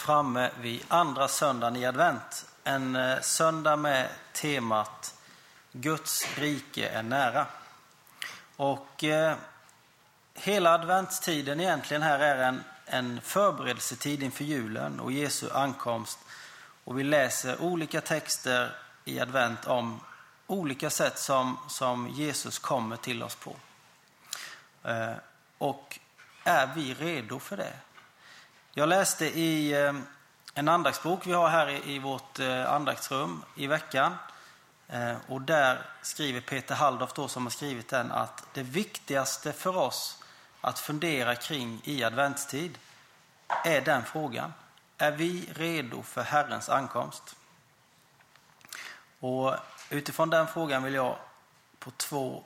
framme vid andra söndagen i advent. En eh, söndag med temat Guds rike är nära. Och eh, hela adventstiden egentligen här är en, en förberedelsetid inför julen och Jesu ankomst. Och vi läser olika texter i advent om olika sätt som, som Jesus kommer till oss på. Eh, och är vi redo för det? Jag läste i eh, en andaktsbok vi har här i vårt eh, andaktsrum i veckan. Eh, och där skriver Peter Halldorf, då, som har skrivit den, att det viktigaste för oss att fundera kring i adventstid är den frågan. Är vi redo för Herrens ankomst? Och utifrån den frågan vill jag på två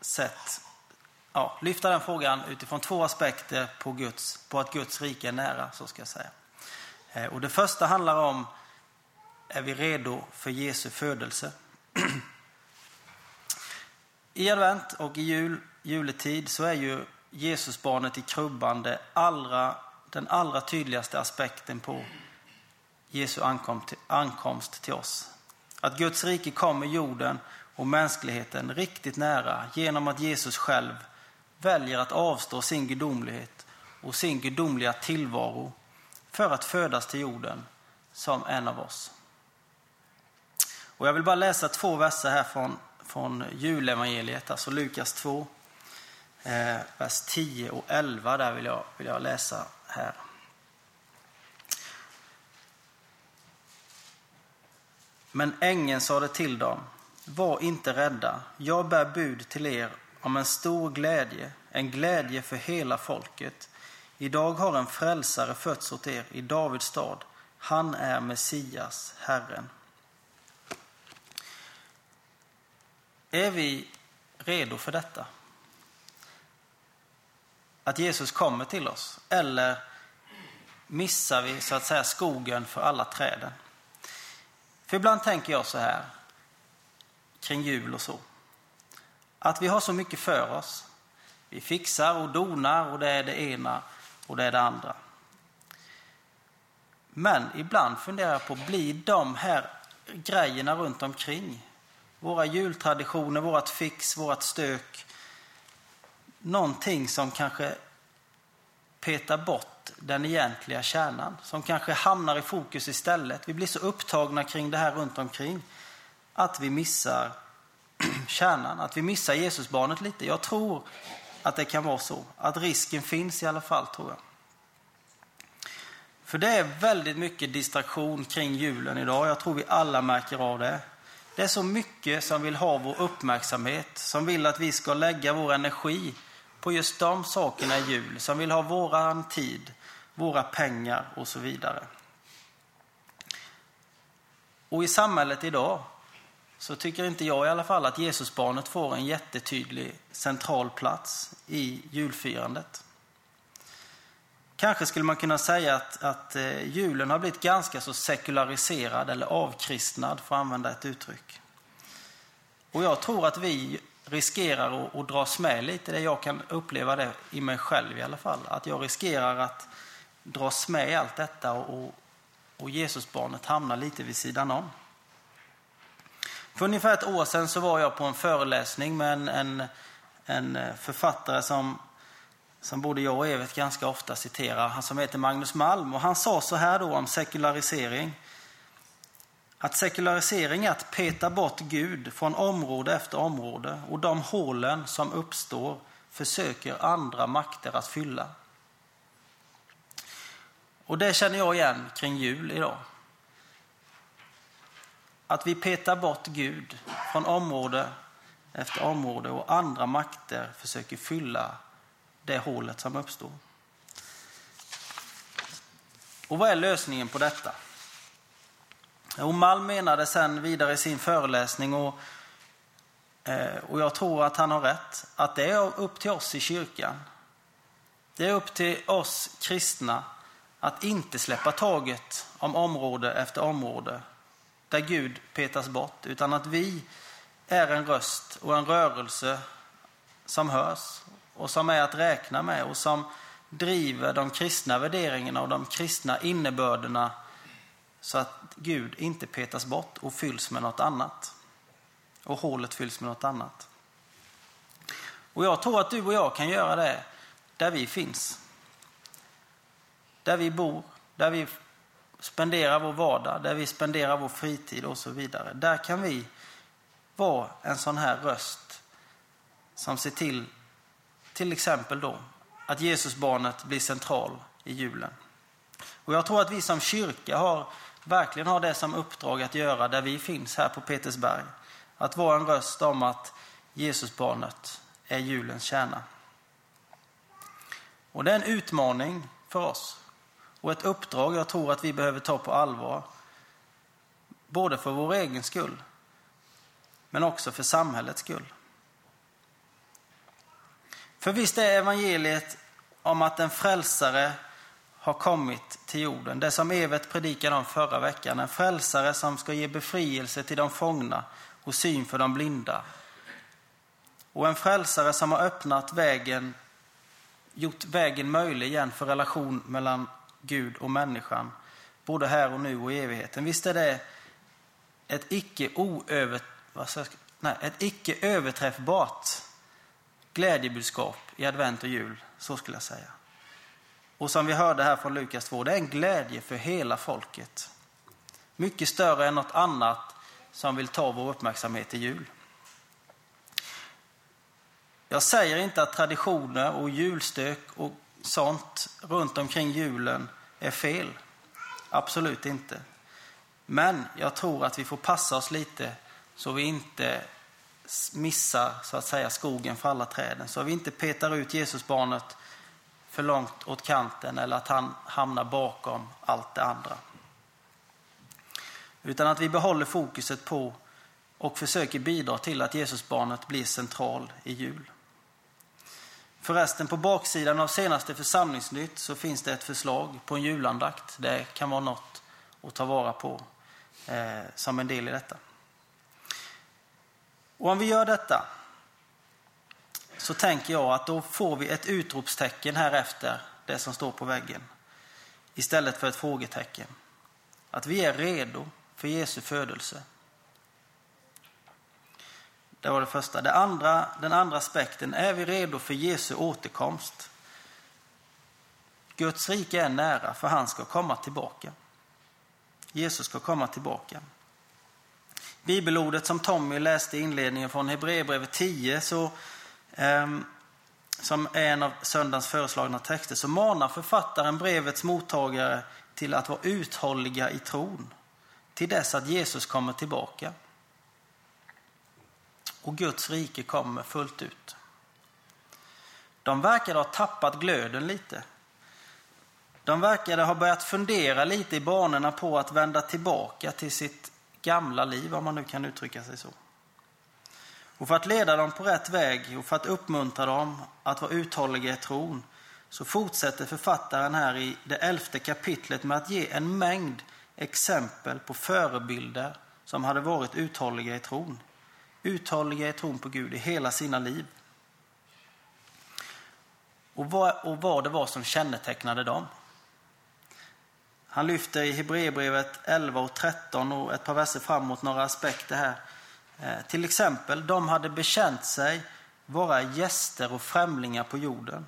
sätt ja, lyfta den frågan utifrån två aspekter på, Guds, på att Guds rike är nära. så ska jag säga. Eh, och det första handlar om, är vi redo för Jesu födelse? I advent och i jul, juletid så är ju Jesusbarnet i krubban det allra, den allra tydligaste aspekten på Jesu ankomst ankomst till oss. Att Guds rike kommer jorden och mänskligheten riktigt nära genom att Jesus själv väljer att avstå sin gudomlighet och sin gudomliga tillvaro för att födas till jorden som en av oss. Och jag vill bara läsa två verser här från, från julevangeliet, alltså Lukas 2, eh, vers 10 och 11. Där vill jag, vill jag läsa här. Men ängeln sade till dem, var inte rädda, jag bär bud till er om en stor glädje, en glädje för hela folket. Idag har en frälsare fötts åt er i Davids stad. Han är Messias, Herren. Är vi redo för detta? Att Jesus kommer till oss? Eller missar vi så att säga skogen för alla träden? För ibland tänker jag så här kring jul och så. Att vi har så mycket för oss. Vi fixar och donar och det är det ena och det är det andra. Men ibland funderar jag på, blir de här grejerna runt omkring, våra jultraditioner, vårt fix, vårt stök, någonting som kanske petar bort den egentliga kärnan, som kanske hamnar i fokus istället. Vi blir så upptagna kring det här runt omkring att vi missar kärnan, att vi missar Jesusbarnet lite. Jag tror att det kan vara så, att risken finns i alla fall, tror jag. För det är väldigt mycket distraktion kring julen idag. Jag tror vi alla märker av det. Det är så mycket som vill ha vår uppmärksamhet, som vill att vi ska lägga vår energi på just de sakerna i jul, som vill ha våran tid, våra pengar och så vidare. Och i samhället idag så tycker inte jag i alla fall att Jesusbarnet får en jättetydlig central plats i julfirandet. Kanske skulle man kunna säga att, att eh, julen har blivit ganska så sekulariserad eller avkristnad, för att använda ett uttryck. Och jag tror att vi riskerar att, att dras med lite, det jag kan uppleva det i mig själv i alla fall. Att jag riskerar att dras med i allt detta och, och Jesusbarnet hamnar lite vid sidan om. För ungefär ett år sedan så var jag på en föreläsning med en, en, en eh, författare som, som både jag och Evert ganska ofta citerar, han som heter Magnus Malm. Och han sa så här då om sekularisering. Att sekularisering är att peta bort Gud från område efter område och de hålen som uppstår försöker andra makter att fylla. Och det känner jag igen kring jul idag. Att vi petar bort Gud från område efter område och andra makter försöker fylla det hålet som uppstår. Och vad är lösningen på detta? Och Malm menade sen vidare i sin föreläsning, och, eh, och jag tror att han har rätt, att det är upp till oss i kyrkan. Det är upp till oss kristna att inte släppa taget om område efter område där Gud petas bort, utan att vi är en röst och en rörelse som hörs och som är att räkna med och som driver de kristna värderingarna och de kristna innebörderna så att Gud inte petas bort och fylls med något annat. Och hålet fylls med något annat. Och jag tror att du och jag kan göra det där vi finns. Där vi bor, där vi spenderar vår vardag, där vi spenderar vår fritid och så vidare. Där kan vi vara en sån här röst som ser till, till exempel då, att Jesusbarnet blir central i julen. Och jag tror att vi som kyrka har, verkligen har det som uppdrag att göra där vi finns här på Petersberg. Att vara en röst om att Jesusbarnet är julens kärna. Och det är en utmaning för oss och ett uppdrag jag tror att vi behöver ta på allvar. Både för vår egen skull, men också för samhällets skull. För visst är evangeliet om att en frälsare har kommit till jorden. Det som Evert predikade om förra veckan. En frälsare som ska ge befrielse till de fångna och syn för de blinda. Och en frälsare som har öppnat vägen, gjort vägen möjlig igen för relation mellan Gud och människan. Både här och nu och i evigheten. Visst är det ett icke, oöver, nej, ett icke överträffbart glädjebudskap i advent och jul. Så skulle jag säga. Och som vi hörde här från Lukas 2, det är en glädje för hela folket. Mycket större än något annat som vill ta vår uppmärksamhet i jul. Jag säger inte att traditioner och julstök och sånt runt omkring julen är fel. Absolut inte. Men jag tror att vi får passa oss lite så vi inte missar så att säga skogen för alla träden. Så vi inte petar ut Jesusbarnet för långt åt kanten eller att han hamnar bakom allt det andra. Utan att vi behåller fokuset på och försöker bidra till att Jesusbarnet blir central i jul. Förresten, på baksidan av senaste församlingsnytt så finns det ett förslag på en julandakt. Det kan vara något att ta vara på eh, som en del i detta. Och om vi gör detta så tänker jag att då får vi ett utropstecken här efter det som står på väggen. Istället för ett frågetecken. Att vi är redo för Jesu födelse. Det var det första. Det andra, den andra aspekten, är vi redo för Jesu återkomst? Guds rike är nära, för han ska komma tillbaka. Jesus ska komma tillbaka. Bibelordet som Tommy läste i inledningen från Hebreerbrevet 10, så, eh, som är en av söndagens föreslagna texter, så manar författaren brevets mottagare till att vara uthålliga i tron till dess att Jesus kommer tillbaka och Guds rike kommer fullt ut. De verkade ha tappat glöden lite. De verkade ha börjat fundera lite i banorna på att vända tillbaka till sitt gamla liv, om man nu kan uttrycka sig så. Och för att leda dem på rätt väg och för att uppmuntra dem att vara uthålliga i tron så fortsätter författaren här i det elfte kapitlet med att ge en mängd exempel på förebilder som hade varit uthålliga i tron uthålliga i tron på Gud i hela sina liv. Och vad, och vad det var som kännetecknade dem. Han lyfter i Hebreerbrevet 11 och 13 och ett par verser framåt några aspekter här. Eh, till exempel, de hade bekänt sig vara gäster och främlingar på jorden.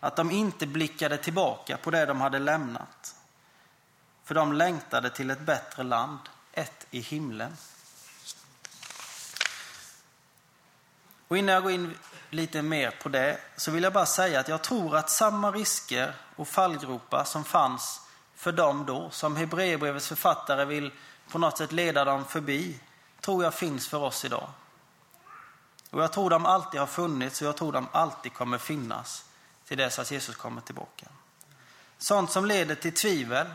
Att de inte blickade tillbaka på det de hade lämnat. För de längtade till ett bättre land, ett i himlen. Och innan jag går in lite mer på det så vill jag bara säga att jag tror att samma risker och fallgropar som fanns för dem då, som Hebreerbrevets författare vill på något sätt leda dem förbi, tror jag finns för oss idag. Och jag tror de alltid har funnits och jag tror de alltid kommer finnas till dess att Jesus kommer tillbaka. Sånt som leder till tvivel,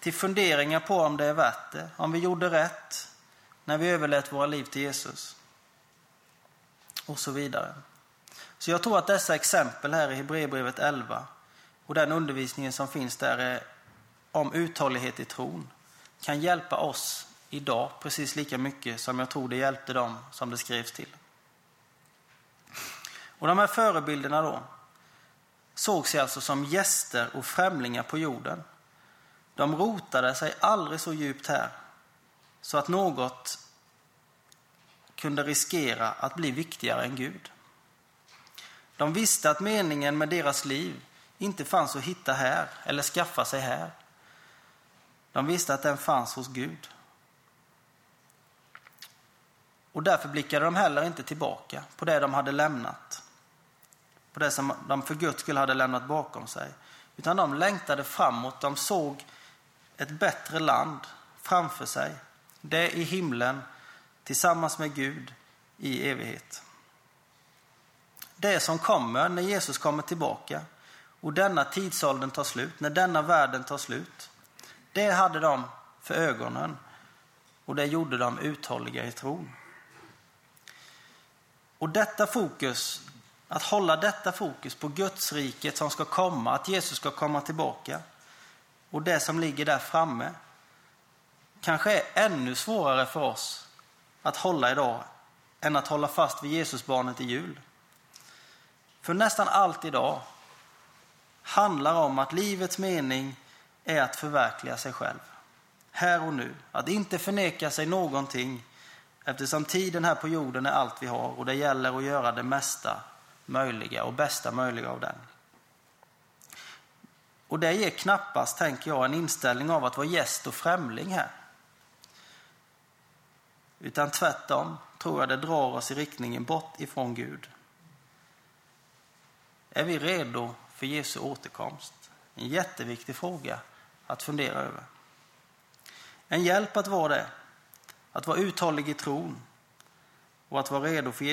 till funderingar på om det är värt det, om vi gjorde rätt när vi överlät våra liv till Jesus och så vidare. Så jag tror att dessa exempel här i Hebreerbrevet 11 och den undervisningen som finns där om uthållighet i tron kan hjälpa oss idag precis lika mycket som jag tror det hjälpte dem som det skrevs till. Och de här förebilderna då, såg sig alltså som gäster och främlingar på jorden. De rotade sig aldrig så djupt här så att något kunde riskera att bli viktigare än Gud. De visste att meningen med deras liv inte fanns att hitta här eller skaffa sig här. De visste att den fanns hos Gud. Och därför blickade de heller inte tillbaka på det de hade lämnat. På det som de för Guds skull hade lämnat bakom sig. Utan de längtade framåt. De såg ett bättre land framför sig. Det i himlen tillsammans med Gud i evighet. Det som kommer när Jesus kommer tillbaka och denna tidsåldern tar slut, när denna världen tar slut. Det hade de för ögonen och det gjorde de uthålliga i tron. Och detta fokus, att hålla detta fokus på Guds riket som ska komma, att Jesus ska komma tillbaka och det som ligger där framme, kanske är ännu svårare för oss att hålla idag än att hålla fast vid Jesusbarnet i jul. För nästan allt idag handlar om att livets mening är att förverkliga sig själv. Här och nu. Att inte förneka sig någonting eftersom tiden här på jorden är allt vi har och det gäller att göra det mesta möjliga och bästa möjliga av den. Och det ger knappast, tänker jag, en inställning av att vara gäst och främling här. Utan tvärtom tror jag det drar oss i riktningen bort ifrån Gud. Är vi redo för Jesu återkomst? En jätteviktig fråga att fundera över. En hjälp att vara det, att vara uthållig i tron och att vara redo för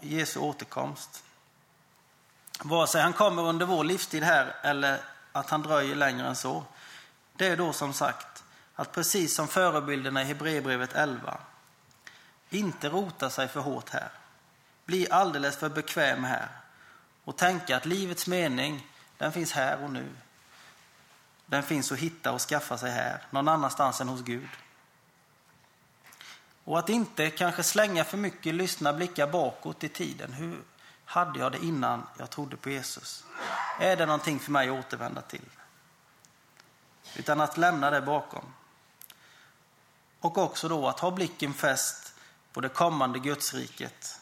Jesu återkomst. Vare sig han kommer under vår livstid här eller att han dröjer längre än så. Det är då som sagt att precis som förebilderna i Hebreerbrevet 11 inte rota sig för hårt här. Bli alldeles för bekväm här och tänka att livets mening, den finns här och nu. Den finns att hitta och skaffa sig här, någon annanstans än hos Gud. Och att inte kanske slänga för mycket lyssna blickar bakåt i tiden. Hur hade jag det innan jag trodde på Jesus? Är det någonting för mig att återvända till? Utan att lämna det bakom. Och också då att ha blicken fäst på det kommande Gudsriket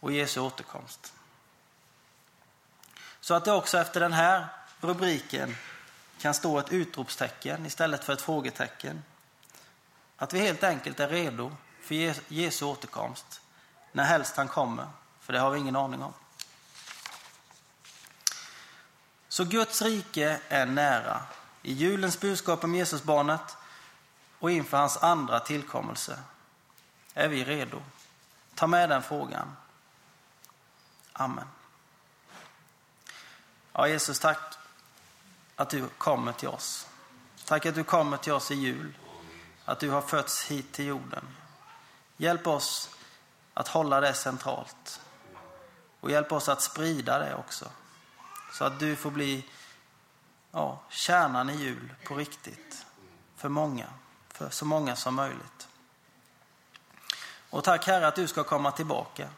och Jesu återkomst. Så att det också efter den här rubriken kan stå ett utropstecken istället för ett frågetecken. Att vi helt enkelt är redo för Jesu återkomst när helst han kommer, för det har vi ingen aning om. Så Guds rike är nära. I julens budskap om Jesusbarnet och inför hans andra tillkommelse. Är vi redo? Ta med den frågan. Amen. Ja, Jesus, tack att du kommer till oss. Tack att du kommer till oss i jul. Att du har fötts hit till jorden. Hjälp oss att hålla det centralt. Och hjälp oss att sprida det också. Så att du får bli ja, kärnan i jul på riktigt. För många. För så många som möjligt. Och tack Herre att du ska komma tillbaka.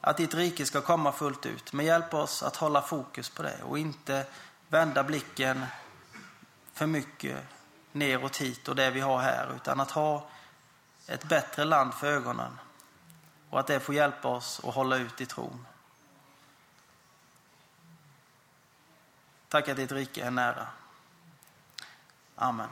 Att ditt rike ska komma fullt ut. Men hjälp oss att hålla fokus på det och inte vända blicken för mycket neråt hit och det vi har här. Utan att ha ett bättre land för ögonen. Och att det får hjälpa oss att hålla ut i tron. Tack att ditt rike är nära. Amen.